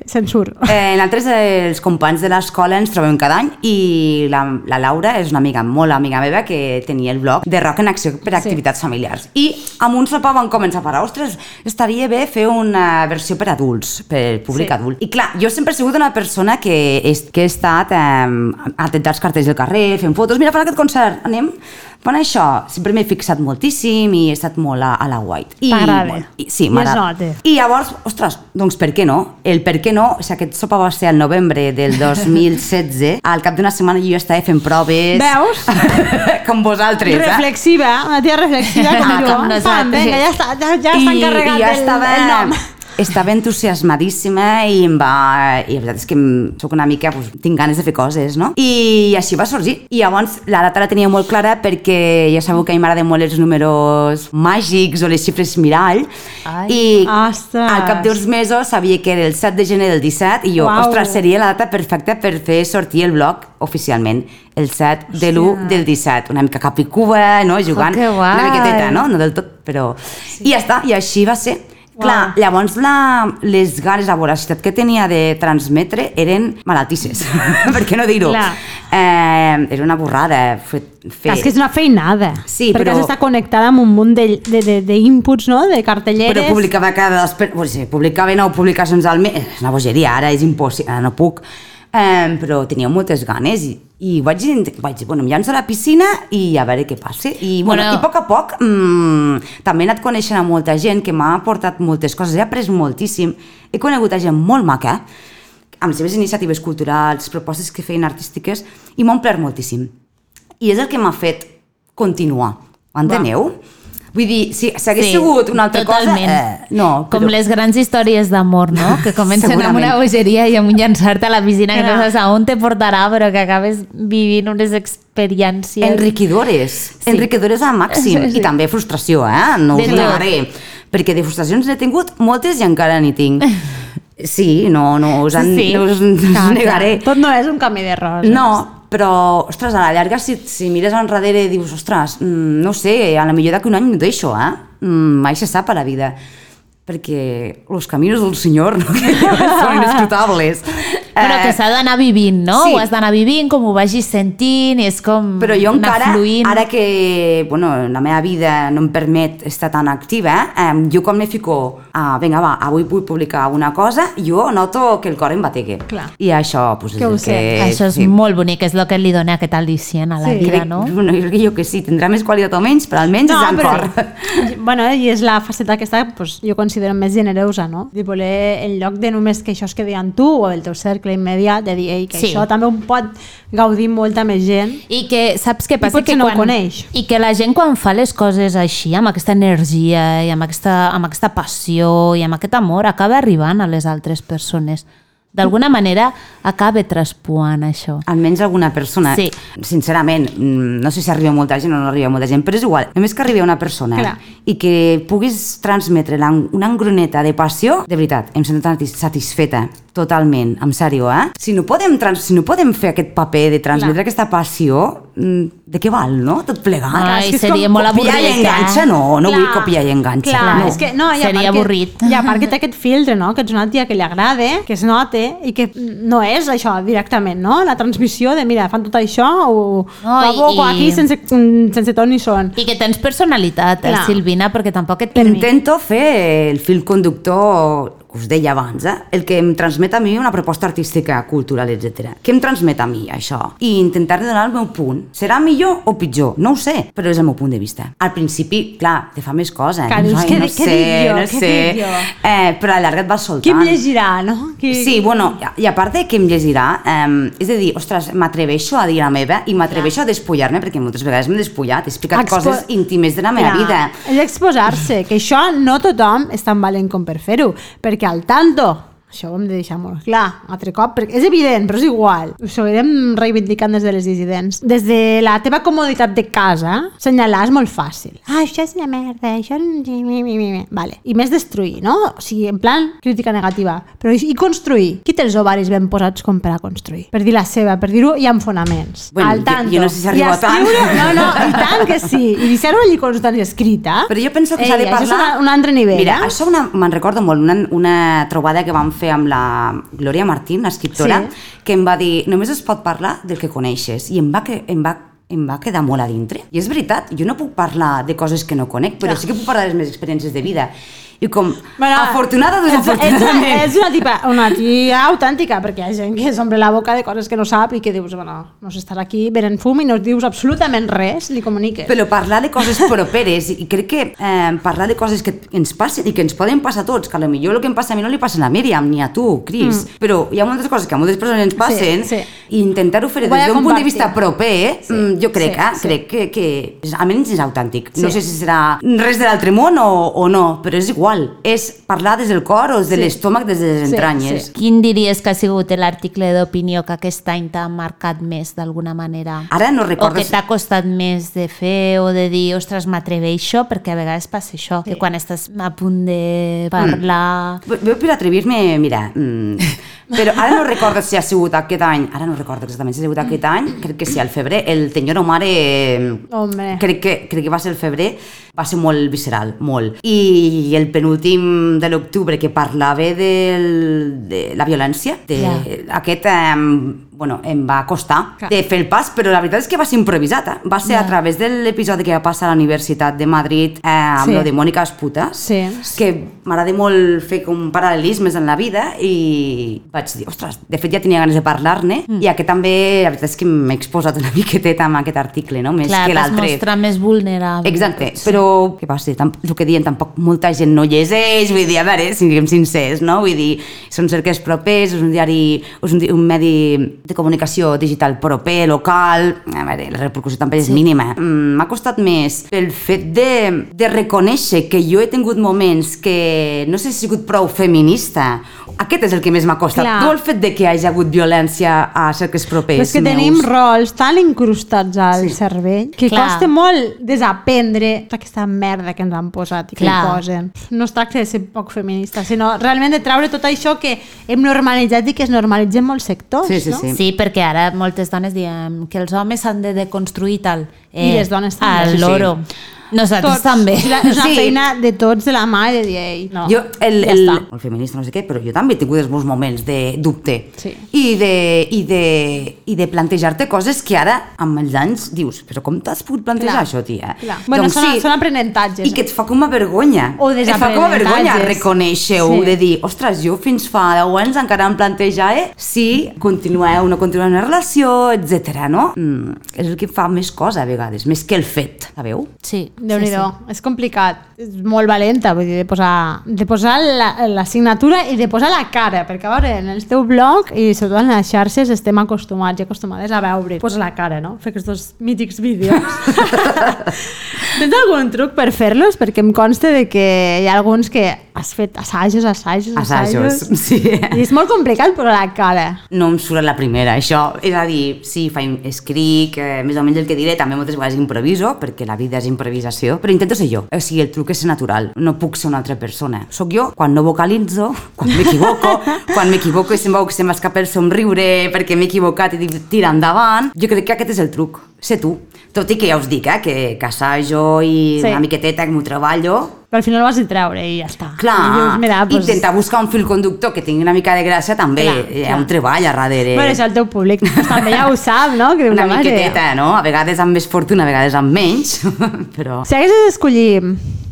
se'n surt. Eh, nosaltres, eh, els companys de l'escola, ens trobem cada any i la, la Laura és una amiga molt amiga meva que tenia el blog de Rock en Acció per a activitats familiars. I amb un sopar van començar a parlar, ostres, estaria bé fer una versió per adults, per públic Sí. adult. I clar, jo sempre he sigut una persona que, he, que he estat eh, atentar els cartells del carrer, fent fotos, mira, fan aquest concert, anem? Fan això, sempre m'he fixat moltíssim i he estat molt a, a la white. I T'agrada? i- Sí, I m'agrada. I llavors, ostres, doncs per què no? El per què no, o sigui, aquest sopa va ser al novembre del 2016, al cap d'una setmana jo ja estava fent proves... Veus? com vosaltres, eh? reflexiva, una tia reflexiva com Ah, jo. com nosaltres. Pam, vinga, ja està, ja, ja està encarregat i jo el, estava, el nom. Estava entusiasmadíssima i em va... I la veritat és que sóc una mica... Pues, tinc ganes de fer coses, no? I així va sorgir. I llavors la data la tenia molt clara perquè ja sabeu que a mi m'agraden molt els números màgics o les xifres mirall. Ai. I Ostres. al cap d'uns mesos sabia que era el 7 de gener del 17 i jo, Uau. ostres, seria la data perfecta per fer sortir el blog oficialment el 7 de l'1 del 17, una mica capicuba, no? jugant, que guai. una miqueteta, no? No del tot, però... I ja està, i així va ser. Clar, llavors la, les ganes, la voracitat que tenia de transmetre eren malaltisses, per què no dir-ho? Eh, era una borrada fer, fer... És que és una feinada. Sí, perquè però- has d'estar connectada amb un munt d'inputs, de, de, d'inputs, no? De cartelleres. Però publicava cada. Pues, publicava nou publicacions al mes. És una bogeria, ara és impossible, ara no puc. Um, però tenia moltes ganes i, i vaig, vaig bueno, em llanço a la piscina i a veure què passa. I, bueno, Bueno. i a poc a poc mm, també he anat coneixent a molta gent que m'ha aportat moltes coses, he après moltíssim. He conegut a gent molt maca, amb les seves iniciatives culturals, propostes que feien artístiques, i m'ha omplert moltíssim. I és el que m'ha fet continuar. Enteneu? Vull dir, si, si hagués sigut una altra totalment. cosa... Eh, no, Com les grans històries d'amor, no? Que comencen amb una bogeria i amb un llançar-te a la piscina que no saps a on te portarà, però que acabes vivint unes experiències... Enriquidores, Sí. enriquidores al màxim Sí. i també frustració, eh? No us tot. negaré, perquè de frustracions n'he tingut moltes i encara n'hi tinc. Sí, no, no us, en, Sí. no us, no us Clar, negaré. clar. Tot no és un camí de roses. No, però, ostres, a la llarga, si, si mires enrere i dius, ostres, mm, no sé, a la millor d'aquí un any m'ho deixo, eh? Mm, mai se sap a la vida perquè els caminos del Senyor no? són inescrutables. Però que Eh, s'ha d'anar vivint, no? sí. Ho has d'anar vivint, com ho vagis sentint, és com Però jo encara, fluint. ara que bueno, la meva vida no em permet estar tan activa, eh, jo quan me fico a, vinga va, avui vull publicar una cosa, jo noto que el cor em bategue. Clar. I això, pues, Que és ho el sé. que... Això és sí. molt bonic, és el que li dona aquest al·licient a la Sí. vida, Crec, no? bueno, jo crec que sí, tindrà més qualitat o menys, però almenys és en cor. bueno, i és la faceta aquesta, pues, jo considero més generosa, no? De voler, en lloc de només que això es quedi en tu o el teu cercle immediat, de dir, ei, que Sí. això també ho pot gaudir molta més gent. I que saps què passa? potser que no ho coneix. I que la gent quan fa les coses així, amb aquesta energia i amb aquesta, amb aquesta passió i amb aquest amor, acaba arribant a les altres persones. D'alguna manera acaba traspuant això. Almenys alguna persona. Sí. Sincerament, mm, no sé si arriba molta gent o no arriba molta gent, però és igual. Només que arribi una persona Clar. i que puguis transmetre la- una engroneta de passió, de veritat, em sento tan satis- satisfeta, totalment, en sèrio, eh? Si no podem, trans, si no podem fer aquest paper de transmetre Clar. aquesta passió, mm, de què val, no? Tot plegat. Ai, és que és seria com molt copiar avorrit, i enganxa, eh? no, no Clar. vull copiar i enganxa. Clar, no. és que no, i Seria part avorrit. Que, I a part que té aquest filtre, no? Que ets una tia que li agrada, que es note i que no és això directament, no? La transmissió de, mira, fan tot això o No, i- aquí sense, sense ton ni son. I que tens personalitat, eh, Clar. Silvina, perquè tampoc et... Intento fer el fil conductor que us deia abans, eh? el que em transmet a mi una proposta artística, cultural, etc. Què em transmet a mi, això? I intentar donar el meu punt. Serà millor o pitjor? No ho sé, però és el meu punt de vista. Al principi, clar, te fa més coses. Que dius, Ai, què no què sé, jo? no Què sé. jo? Eh, però a la llarga et vas soltant. Qui em llegirà, no? Qui... Sí, bueno, i a part de que em llegirà, eh, és a dir, ostres, m'atreveixo a dir la meva i m'atreveixo a despullar-me, perquè moltes vegades m'he despullat, he explicat Expo- coses íntimes de la meva Clar, vida. És exposar-se, que això no tothom és tan valent com per fer-ho, perquè al tanto, això ho hem de deixar molt clar, altre cop, perquè és evident, però és igual. Ho seguirem reivindicant des de les dissidents. Des de la teva comoditat de casa, senyalar és molt fàcil. Ah, això és una merda, això... Vale. I més destruir, no? O sigui, en plan, crítica negativa. Però i construir? Qui té els ovaris ben posats com per a construir? Per dir la seva, per dir-ho, i amb fonaments. Bueno, al jo- tanto. jo no sé si I arribo a tant. No, no, i tant que sí. I deixar-ho allí constant i escrita. Però jo penso que s'ha de parlar... Això és una, un altre nivell, Mira, eh? això me'n recordo molt, una, una trobada que vam fer amb la Glòria Martín, escriptora, Sí. que em va dir, només es pot parlar del que coneixes, i em va, que, em va em va quedar molt a dintre. I és veritat, jo no puc parlar de coses que no conec, però Clar. sí que puc parlar de les meves experiències de vida. I com, Bueno, afortunada o ets, desafortunadament. ets una, tipa, una tia autèntica, perquè hi ha gent que s'omple la boca de coses que no sap i que dius, bueno, no estar aquí, venen fum i no dius absolutament res, li comuniques. Però parlar de coses properes, i crec que eh, parlar de coses que ens passen i que ens poden passar a tots, que millor el que em passa a mi no li passa a la Míriam ni a tu, Cris, mm. però hi ha moltes coses que a moltes persones ens passen sí. i intentar-ho fer des d'un punt de vista proper, Sí, mm, jo crec, sí, eh, sí. crec que, que és- almenys és autèntic. No Sí. sé si serà res de l'altre món o, o no, però és igual. És parlar des del cor o des de Sí. l'estómac, des de les Sí, entranyes. sí. Quin diries que ha sigut l'article d'opinió que aquest any t'ha marcat més d'alguna manera? Ara no recordo O que t'ha costat més de fer o de dir, ostres, m'atreveixo, perquè a vegades passa això, que quan estàs a punt de parlar... Mm. Jo per atrevir-me, mira, mm, però ara no recordo si ha sigut aquest any, ara no recordo exactament si ha sigut aquest any, crec que sí, al febrer, el Tenyoro Mare, Home. crec que, crec que va ser el febrer, va ser molt visceral, molt. I el penúltim de l'octubre que parlava del, de la violència, de, Ja. aquest, eh, bueno, em va costar Clar. de fer el pas, però la veritat és que va ser improvisat. Eh? Va ser Ja. a través de l'episodi que va passar a la Universitat de Madrid eh, amb Sí. lo de Mònica Esputes, Sí. que m'agrada molt fer com paral·lelismes en la vida i vaig dir, ostres, de fet ja tenia ganes de parlar-ne Mm. i aquest també, la veritat és que m'he exposat una miqueteta amb aquest article, no? més Clar, que l'altre. mostrat més vulnerable. Exacte, però què passa? El que diuen, tampoc molta gent no llegeix, vull dir, a veure, siguem sincers, no? Vull dir, són cerques propers, és un diari, és un, di- un medi de comunicació digital proper, local, a veure, la repercussió també és Sí. mínima. Mm, M'ha costat més pel fet de, de reconèixer que jo he tingut moments que no sé si he sigut prou feminista. Aquest és el que més m'ha costat. Clar. No el fet de que hi hagi hagut violència a cerques propers Però és que meus. tenim rols tan incrustats al Sí. cervell que Clar. costa molt desaprendre tota aquesta merda que ens han posat i que Clar. posen. No es tracta de ser poc feminista, sinó realment de treure tot això que hem normalitzat i que es normalitza en molts sectors, Sí, sí, no? sí. Sí, perquè ara moltes dones diem que els homes s'han de deconstruir tal. I les dones també. Al Sí, sí. Nosaltres Tots. també. La- és una Sí. feina de tots de la mà de dir, ei, no, Jo, el, ja el, està. el feminista no sé què, però jo també he tingut els meus moments de dubte Sí. i de, i de, i de plantejar-te coses que ara, amb els anys, dius, però com t'has pogut plantejar Clar, això, tia? clar. Bueno, són- són aprenentatges, I que eh? et fa com a vergonya. O Et fa com a vergonya reconèixer-ho, Sí. de dir, ostres, jo fins fa 10 anys encara em plantejava si continueu o no continueu una relació, etc. no? Mm, és el que fa més cosa a vegades, més que el fet, sabeu? Sí, déu nhi sí, sí. és complicat, és molt valenta, vull dir, de posar, de posar la, la signatura i de posar la cara, perquè a veure, en el teu blog i sobretot en les xarxes estem acostumats i acostumades a veure, posa la cara, no? Fer aquests mítics vídeos. Tens algun truc per fer-los? Perquè em consta de que hi ha alguns que has fet assajos, assajos, Assajos, assajos, sí. i és molt complicat posar la cara. no em surt la primera, això. És a dir, sí, fa, escric, eh, més o menys el que diré, també moltes vegades improviso, perquè la vida és improvisació, però intento ser jo. O sigui, el truc és ser natural, no puc ser una altra persona. Soc jo quan no vocalitzo, quan m'equivoco, quan m'equivoco i se'm se m'escapa el somriure perquè m'he equivocat i dic, tira endavant. Jo crec que aquest és el truc, ser tu. Tot i que ja us dic, eh, que, que assajo i Sí. una miqueteta que m'ho treballo, Però al final ho has de treure i ja està. Clar, I dius, mira, doncs... intentar buscar un fil conductor que tingui una mica de gràcia també, Clar, hi ha clar. un treball a darrere. Bueno, això el teu públic també ja ho sap, no? Que una mare, miqueteta, no? A vegades amb més fortuna, a vegades amb menys, però... Si haguessis d'escollir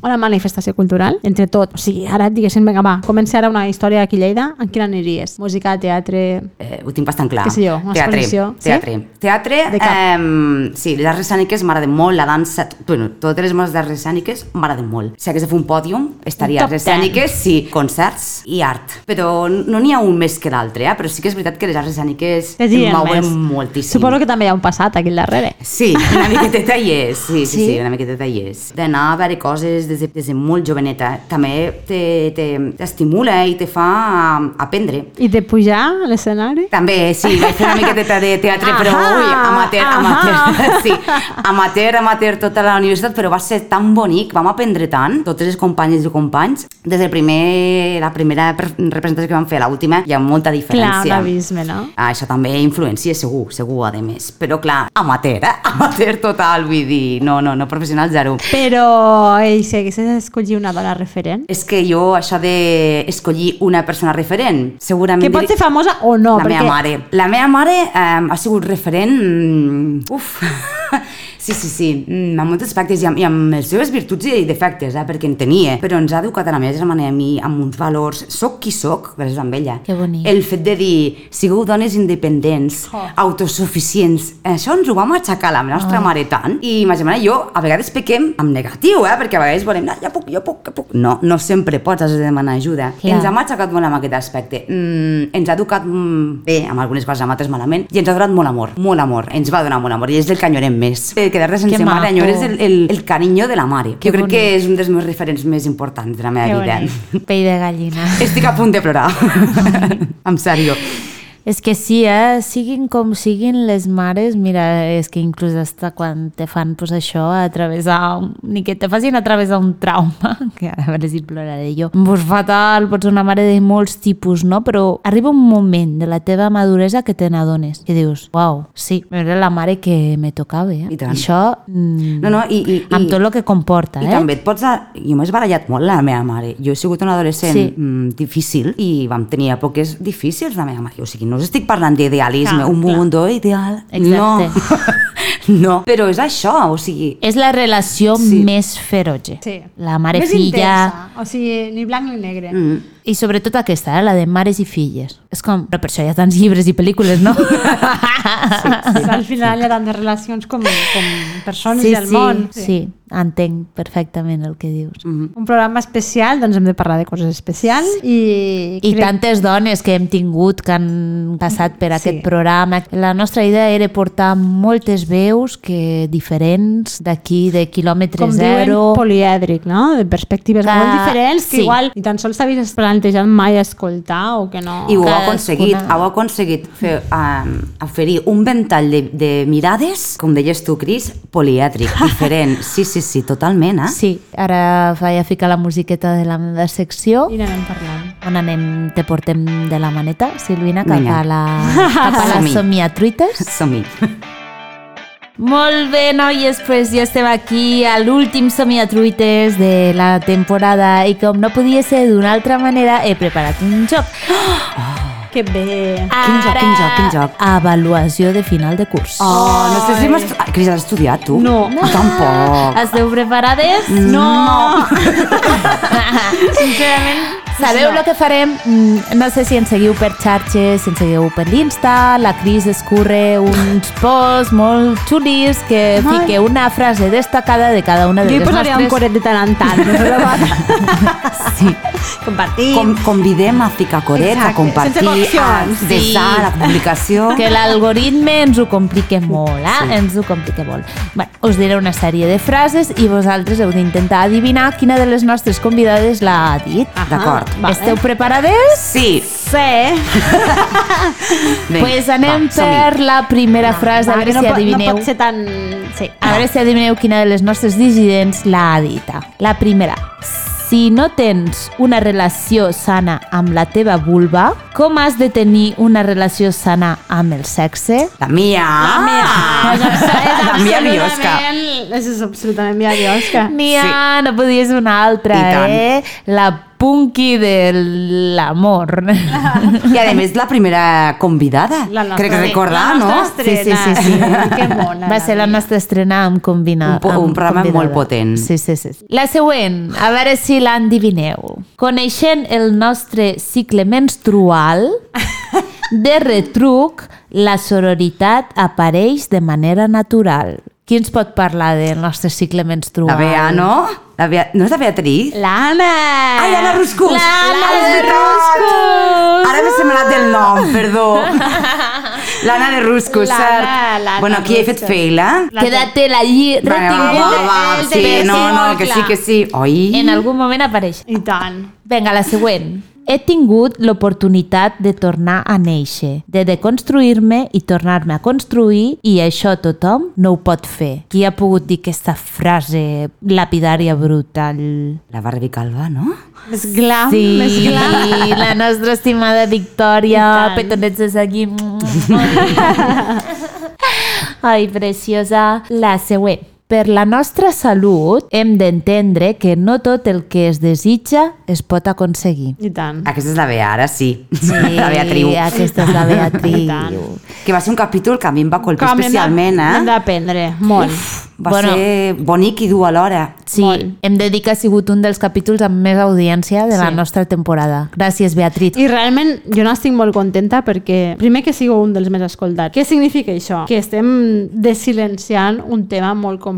una manifestació cultural, entre tot. O sigui, ara et diguessin, vinga, va, comença ara una història aquí a Lleida, en quina aniries? Música, teatre... Eh, ho tinc bastant clar. Què sé jo, una teatre, exposició, sí? teatre. Teatre, De cap. eh, sí, les arts escèniques m'agraden molt, la dansa, bueno, totes les meves arts escèniques m'agraden molt. Si hagués de fer un pòdium, estaria arts escèniques, sí, concerts i art. Però no n'hi ha un més que l'altre, eh? però sí que és veritat que les arts escèniques em mouen més. moltíssim. Suposo que també hi ha un passat aquí al darrere. Sí, una miqueteta hi és, sí, sí, sí, Sí? sí una miqueteta hi és. D'anar a veure coses des de, des de molt joveneta, també te- te- t'estimula i te fa um, aprendre. I de pujar a l'escenari? També, sí, vaig fer una miqueteta de teatre, però ui, amateur, amateur, sí, amateur, amateur tota la universitat, però va ser tan bonic, vam aprendre tant, totes les companyes i companys, des del primer, la primera pre- representació que vam fer a l'última, hi ha molta Clar, un diferència. abisme, no? Ah, això també influencia, segur, segur, a més. Però clar, amateur, eh? Amateur total, vull dir, no, no, no professional zero. Però, ei, si haguessis d'escollir una dona referent, És que jo, això d'escollir una persona referent, segurament... que pot ser famosa o no, la perquè... meva mare. La meva mare eh, ha sigut referent... mm, Uf! Sí, sí, sí, mm, en molts aspectes i amb, i amb les seves virtuts i defectes, eh, perquè en tenia, però ens ha educat a la meva germana i a mi amb uns valors. Soc qui soc, gràcies a ella. Que bonic. El fet de dir, sigueu dones independents, Oh. autosuficients, això ens ho vam aixecar la nostra mare tant, i ma germana i jo a vegades pequem amb negatiu, eh, perquè a vegades volem, no, ja puc, jo puc, jo puc. No, no sempre pots, has de demanar ajuda. Clar. Ens ha aixecat molt amb aquest aspecte. Mm, ens ha educat mm, bé, amb algunes coses, amb altres malament, i ens ha donat molt amor, molt amor. Ens va donar molt amor, i és el que enyorem més. Eh, Quedar-te sense Que mare, maco. enyores el, el, el carinyo de la mare. Que jo crec que bonic. és un dels meus referents més importants de la meva Que vida. bonic. Pell de gallina. Estic a punt de plorar. en sèrio. És que sí, eh? siguin com siguin les mares, mira, és que inclús hasta quan te fan pues, això a travessar, un- ni que te facin a travessar un trauma, que ara a veure si ploraré jo, pues fatal, pots una mare de molts tipus, no? Però arriba un moment de la teva maduresa que te n'adones, que dius, uau, sí, era la mare que me tocava, eh? I tant. això, mm, No, no, i, i, amb i, tot el que comporta, I eh? també et pots... A... Jo m'he barallat molt la meva mare. Jo he sigut una adolescent Sí. mm, difícil i vam tenir èpoques difícils la meva mare. O sigui, no us estic parlant d'idealisme, Clar, un clar. mundo ideal. Exacte. No. no, però és això, o sigui... És la relació Sí. més feroge. Sí. La Més mare-filla... intensa, o sigui, ni blanc ni negre. Mm. I sobretot aquesta, eh? la de mares i filles. És com, però per això hi ha tants llibres i pel·lícules, no? Sí, al final hi ha tantes relacions com, com persones sí, del sí, món. sí, entenc perfectament el que dius. Mm. Un programa especial, doncs hem de parlar de coses especials i... I crec- tantes dones que hem tingut que han passat per aquest Sí. programa. La nostra idea era portar moltes veus que diferents d'aquí, de quilòmetre com zero. diuen, polièdric, no? De perspectives Que- molt diferents que sí. igual ni tan sols t'havies plantejat mai escoltar o que no... I ho heu aconseguit, heu aconseguit fer, um, oferir un ventall de, de mirades, com deies tu, Cris, polièdric, diferent. Sí, sí, sí, totalment, eh? Sí, ara vaig a ficar la musiqueta de la meva secció. I n'anem parlant. On anem, te portem de la maneta, Silvina, cap Vinga. a la, cap a la Som-hi. somiatruites. Som-hi. Molt bé, noies, pues ja estem aquí a l'últim somiatruites de la temporada i com no podia ser d'una altra manera, he preparat un joc. Que bé. Quin joc, quin joc, quin joc? Avaluació de final de curs. Oh, no sé si m'has... Ah, Cris, has estudiat, tu? No. Jo tampoc. Esteu preparades? No! Sincerament, Sabeu el que farem? Mm, No sé si ens seguiu per xarxes, si ens seguiu per l'Insta, la Cris escurre uns posts molt xulis que fique una frase destacada de cada una de jo hi les posaria un nostres... coret de tant en tant. Sí. Compartir. Com, convidem a ficar corets, Exacte, a compartir, a desar, Sí. la publicació. Que l'algoritme ens ho complica molt, eh? Sí. Ens ho complica molt. Bé, us diré una sèrie de frases i vosaltres heu d'intentar adivinar quina de les nostres convidades l'ha dit. D'acord. Vale. Esteu preparades? Sí. Sí. Vinga, pues anem va, per la primera frase, a veure si no, pot- adivineu. No pot ser tan... Sí. A veure si adivineu quina de les nostres dissidents l'ha dita. La primera. Si no tens una relació sana amb la teva vulva, com has de tenir una relació sana amb el sexe? La mia. La meva. És La mia biosca. És absolutament mia biosca. N'hi ha, no podia ser una altra, eh? La punky de l'amor. I a més la primera convidada, La nostra- crec recordar, la no? Sí, sí, sí, sí. Que mona. Va ser la nostra estrena amb combina, Un po- un programa convidada. molt potent. Sí, sí, sí. La següent, a veure si l'endivineu. Coneixent el nostre cicle menstrual, de retruc, la sororitat apareix de manera natural. Qui ens pot parlar del nostre cicle menstrual? La Bea, no? La Bea... No és la Beatriz? L'Anna! Ai, Anna Ruscus! L'Anna! Ruscus! Ara m'he sembrat del nom, perdó. L'Anna de Ruscus, cert. Bueno, aquí he fet feila. Quédate allí Va, va, va, va, el sí, no, no, que sí, que sí. Oi? En algun moment apareix. I tant. Vinga, la següent. He tingut l'oportunitat de tornar a néixer, de deconstruir-me i tornar-me a construir i això tothom no ho pot fer. Qui ha pogut dir aquesta frase lapidària brutal? La Barbie Calva, no? Més glam, Sí, més glam. la nostra estimada Victòria, petonets des d'aquí. Ai, preciosa. La següent. Per la nostra salut hem d'entendre que no tot el que es desitja es pot aconseguir. I tant. Aquesta és la Bea, ara sí. Sí, la Beatriu. aquesta és la Beatriu. Que va ser un capítol que a mi em va colpir Com especialment, Hem eh? d'aprendre, molt. Va Bueno. ser bonic i dur alhora. Sí, Molt. hem de dir que ha sigut un dels capítols amb més audiència de la Sí. nostra temporada. Gràcies, Beatriz. I realment jo n'estic molt contenta perquè, primer que sigo un dels més escoltats. Què significa això? Que estem desilenciant un tema molt complex,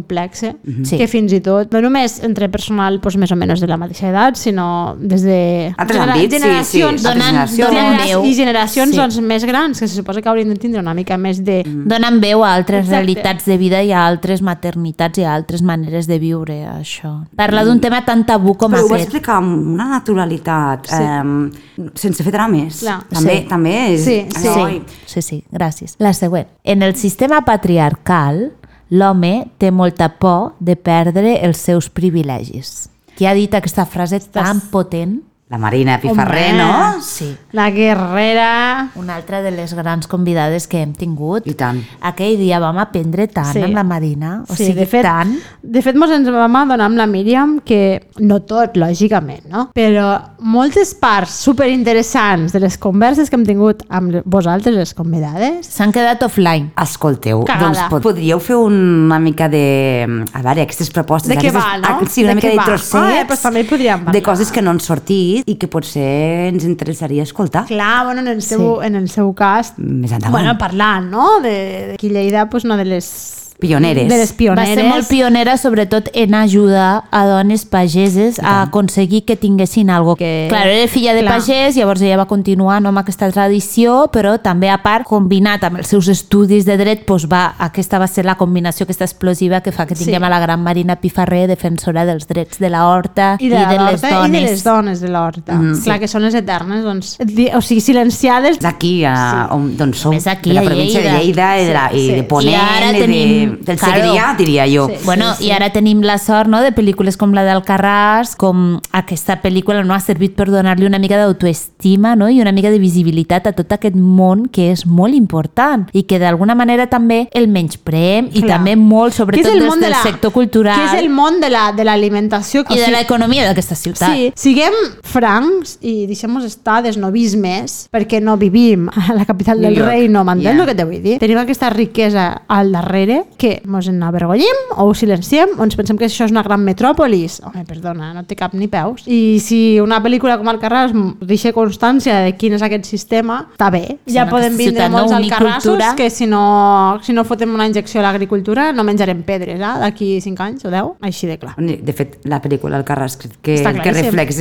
Sí. que fins i tot, no només entre personal doncs, més o menys de la mateixa edat, sinó des de Altres àmbits, sí, sí, generacions, altres Donen- generacions. veu. i generacions Sí. doncs, més grans, que se suposa que haurien de tindre una mica més de... Donen veu a altres Exacte. realitats de vida i a altres maternitats i a altres maneres de viure, això. Parla d'un tema tan tabú com Però ho va aquest. explicar amb una naturalitat, Sí. eh, sense fer drames. Clar. També, Sí. també és... Sí, sí. Ai, Sí, sí, gràcies. La següent. En el sistema patriarcal, l'home té molta por de perdre els seus privilegis. Qui ha dit aquesta frase tan potent? La Marina Pifarré, Home. no? Sí. La guerrera... Una altra de les grans convidades que hem tingut. I tant. Aquell dia vam aprendre tant Sí. amb la Marina, o sí, sigui, de fet, tant... De fet, mos ens vam adonar amb la Míriam que, no tot, lògicament, no? però moltes parts superinteressants de les converses que hem tingut amb vosaltres, les convidades, S'han quedat offline. Escolteu, Cagada. doncs pod podríeu fer una mica de... A veure, aquestes propostes... De què aquestes, va, no? ah, Sí, una De mica de trossets Ah, eh, doncs també podríem parlar. de coses que no han sortit i que potser ens interessaria escoltar. clar, bueno, en el seu, Sí. en el seu cas, Més endavant. bueno, parlant, no?, de, de a Lleida, pues, una de les... Pioneres. De les pioneres. Va ser molt pionera, sobretot en ajudar a dones pageses a aconseguir que tinguessin algo. Que- Claro, era filla de Clar. pagès, llavors ella va continuar no, amb aquesta tradició, però també a part, combinat amb els seus estudis de dret, doncs va, aquesta va ser la combinació aquesta explosiva que fa que tinguem Sí. a la gran Marina Pifarré, defensora dels drets de la horta I de, i de la les dones. I de les dones de l'horta. Mm. Clar, que són les eternes, doncs, o sigui, silenciades D'aquí, a, on, d'on som, aquí, de la província Lleida. de Lleida i, de, la, i Sí, de sí. Ponent, I ara i tenim- de, del claro. Segrià, diria jo. Sí. Bueno, i ara tenim la sort no, de pel·lícules com la d'Alcarràs, com aquesta pel·lícula no ha servit per donar-li una mica d'autoestima no? i una mica de visibilitat a tot aquest món que és molt important i que d'alguna manera també el menyspreem i Clar. també molt, sobretot és el des món de del la- sector cultural Que és el món de la- de l'alimentació. i de l'economia d'aquesta ciutat. Sí, siguem francs i deixem-nos estar desnovismes perquè no vivim a la capital del York. reino, m'entens Yeah. el que te vull dir? Tenim aquesta riquesa al darrere que mos en avergonyim o ho silenciem o ens pensem que això és una gran metròpolis. Home, perdona, no té cap ni peus. I si una pel·lícula com Alcarràs deixa constància de quin és aquest sistema, està bé. Sí, ja en podem vindre no? molts alcarrassos que si no, si no fotem una injecció a l'agricultura no menjarem pedres, eh? d'aquí 5 anys o 10, així de clar. De fet, la pel·lícula El Carràs que, que, Està que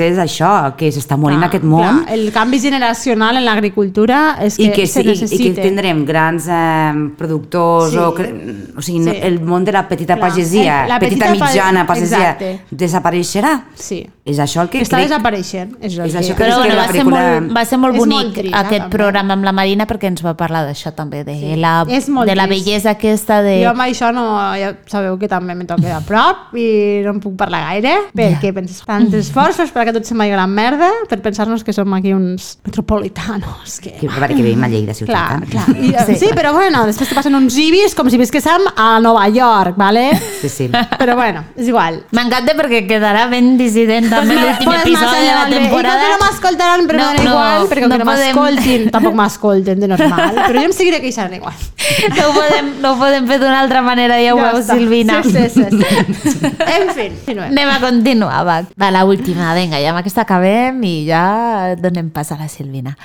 és això, que s'està morint Clar, aquest món clar, el canvi generacional en l'agricultura és que, i que, se sí, i, i necessita. que tindrem grans eh, productors Sí. o, cre- o sigui, Sí. el món de la petita Clar, pagesia, el- la petita, petita pa- mitjana pagesia Exacte. desapareixerà Sí. és això el que Està crec desapareixent. És, el És que- això que Però és bueno, que la va, ser molt, va ser molt És bonic molt trist, aquest també. programa amb la Marina perquè ens va parlar d'això també, de, Sí. la, És molt de la bellesa aquesta de... Jo amb això no, ja sabeu que també me toca de prop i no en puc parlar gaire perquè penses tants esforços per que tot se m'hi gran merda per pensar-nos que som aquí uns metropolitanos que... que, a que vivim a Lleida ciutat Clar, eh? clar. I, sí. Sí. sí, però bueno, després te passen uns ibis com si visquéssim a Nova York, ¿vale? Sí, sí. Però bueno, és igual. M'encanta perquè quedarà ben dissident també l'últim Pues episodi de la temporada. I que no m'escoltaran, però No, no, igual, perquè no que no m'escoltin, tampoc m'escolten de normal, però jo em seguiré queixant igual. No ho, podem, no ho podem fer d'una altra manera, ja ho Ja veus, està. Silvina. Sí, sí, sí. sí. en fi, continuem. Anem a continuar, va. Va, la última, vinga, ja amb aquesta acabem i ja donem pas a la Silvina.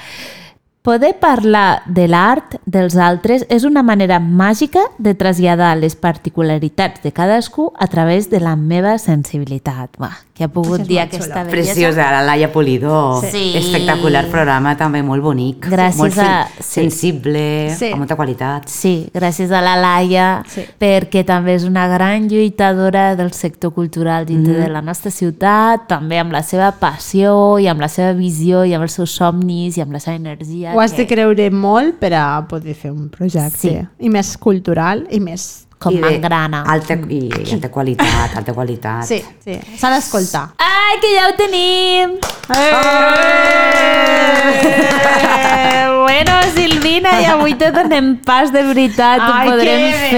Poder parlar de l'art dels altres és una manera màgica de traslladar les particularitats de cadascú a través de la meva sensibilitat. Va, que ha pogut dir aquesta bellesa. Preciosa, la Laia Polidó. Sí. Espectacular programa, també molt bonic. Gràcies molt a- sí. sensible, Sí. amb molta qualitat. Sí, gràcies a la Laia, Sí. perquè també és una gran lluitadora del sector cultural dintre Mm-hmm. de la nostra ciutat, també amb la seva passió i amb la seva visió i amb els seus somnis i amb la seva energia. Ho has de que- creure molt per a poder fer un projecte. Sí. I més cultural i més... com de m'engrana. Alta, i, i alta qualitat, alta qualitat. Sí, sí. S'ha d'escoltar. Ai, que ja ho tenim! Eh, bueno, Silvina, i avui te donem pas de veritat, ho Ai, podrem que bé,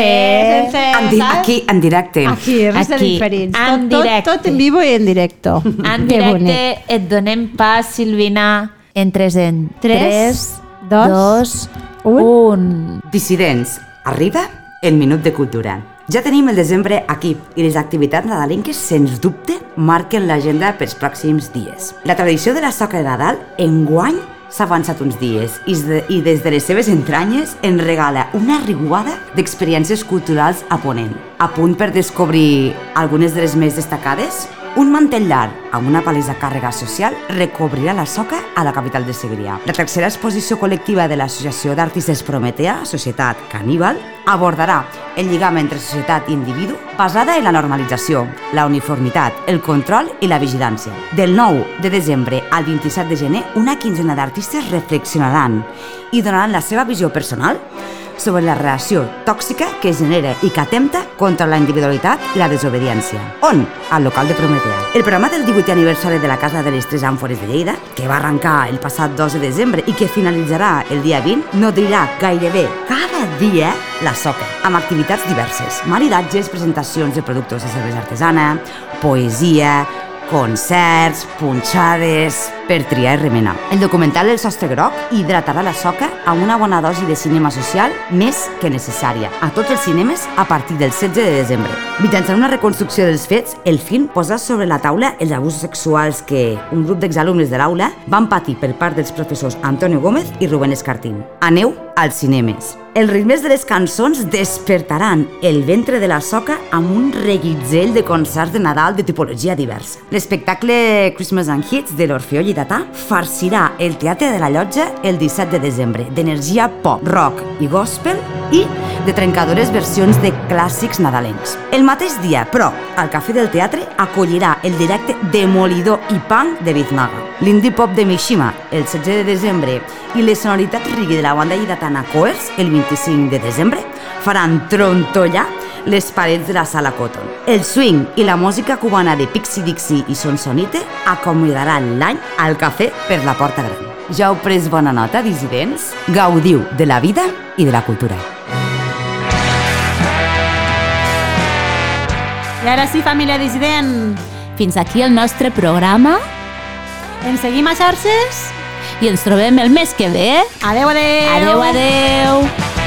fer. En di aquí, en directe. Aquí, res de Aquí, diferents. en tot, directe. tot, tot en vivo i en directo. En Que bonic. directe et donem pas, Silvina. Entres en Tres, 3, dos, 2, un. 1. Dissidents, arriba el Minut de Cultura. Ja tenim el desembre aquí i les activitats nadalenques, sens dubte, marquen l'agenda pels pròxims dies. La tradició de la soca de Nadal, enguany, s'ha avançat uns dies i, de, i des de les seves entranyes ens regala una riuada d'experiències culturals a Ponent. A punt per descobrir algunes de les més destacades, un mantell llarg amb una palesa càrrega social recobrirà la soca a la capital de Segrià. La tercera exposició col·lectiva de l'Associació d'Artistes Prometea, Societat Caníbal, abordarà el lligam entre societat i individu basada en la normalització, la uniformitat, el control i la vigilància. Del 9 de desembre al 27 de gener, una quinzena d'artistes reflexionaran i donaran la seva visió personal sobre la relació tòxica que genera i que atempta contra la individualitat i la desobediència. On? Al local de Prometea. El programa del 18è aniversari de la Casa de les Tres Àmfores de Lleida, que va arrencar el passat 2 de desembre i que finalitzarà el dia 20, nodrirà gairebé cada dia la soca, amb activitats diverses. Maridatges, presentacions de productes de cervesa artesana, poesia, concerts, punxades, per triar i remenar. El documental El sostre groc hidratarà la soca amb una bona dosi de cinema social més que necessària a tots els cinemes a partir del 16 de desembre. Mitjançant una reconstrucció dels fets, el film posa sobre la taula els abusos sexuals que un grup d'exalumnes de l'aula van patir per part dels professors Antonio Gómez i Rubén Escartín. Aneu als cinemes. Els ritmes de les cançons despertaran el ventre de la soca amb un reguitzell de concerts de Nadal de tipologia diversa. L'espectacle Christmas and Hits de l'Orfeó Lleidatà farcirà el Teatre de la Llotja el 17 de desembre d'energia pop, rock i gospel i de trencadores versions de clàssics nadalencs. El mateix dia, però, al Cafè del Teatre acollirà el directe demolidor i punk de Biznaga, l'indie pop de Mishima el 16 de desembre i les sonoritats reggae de la banda lleidatana Coers el 25 de desembre faran trontollar les parets de la sala Cotton. El swing i la música cubana de Pixie Dixie i Sonsonite acomiadaran l'any al cafè per la Porta Gran. Ja heu pres bona nota, dissidents? Gaudiu de la vida i de la cultura. I ara sí, família dissident, Fins aquí el nostre programa ens seguim a xarxes? I ens trobem el mes que ve. Adeu, adeu! Adeu, adeu!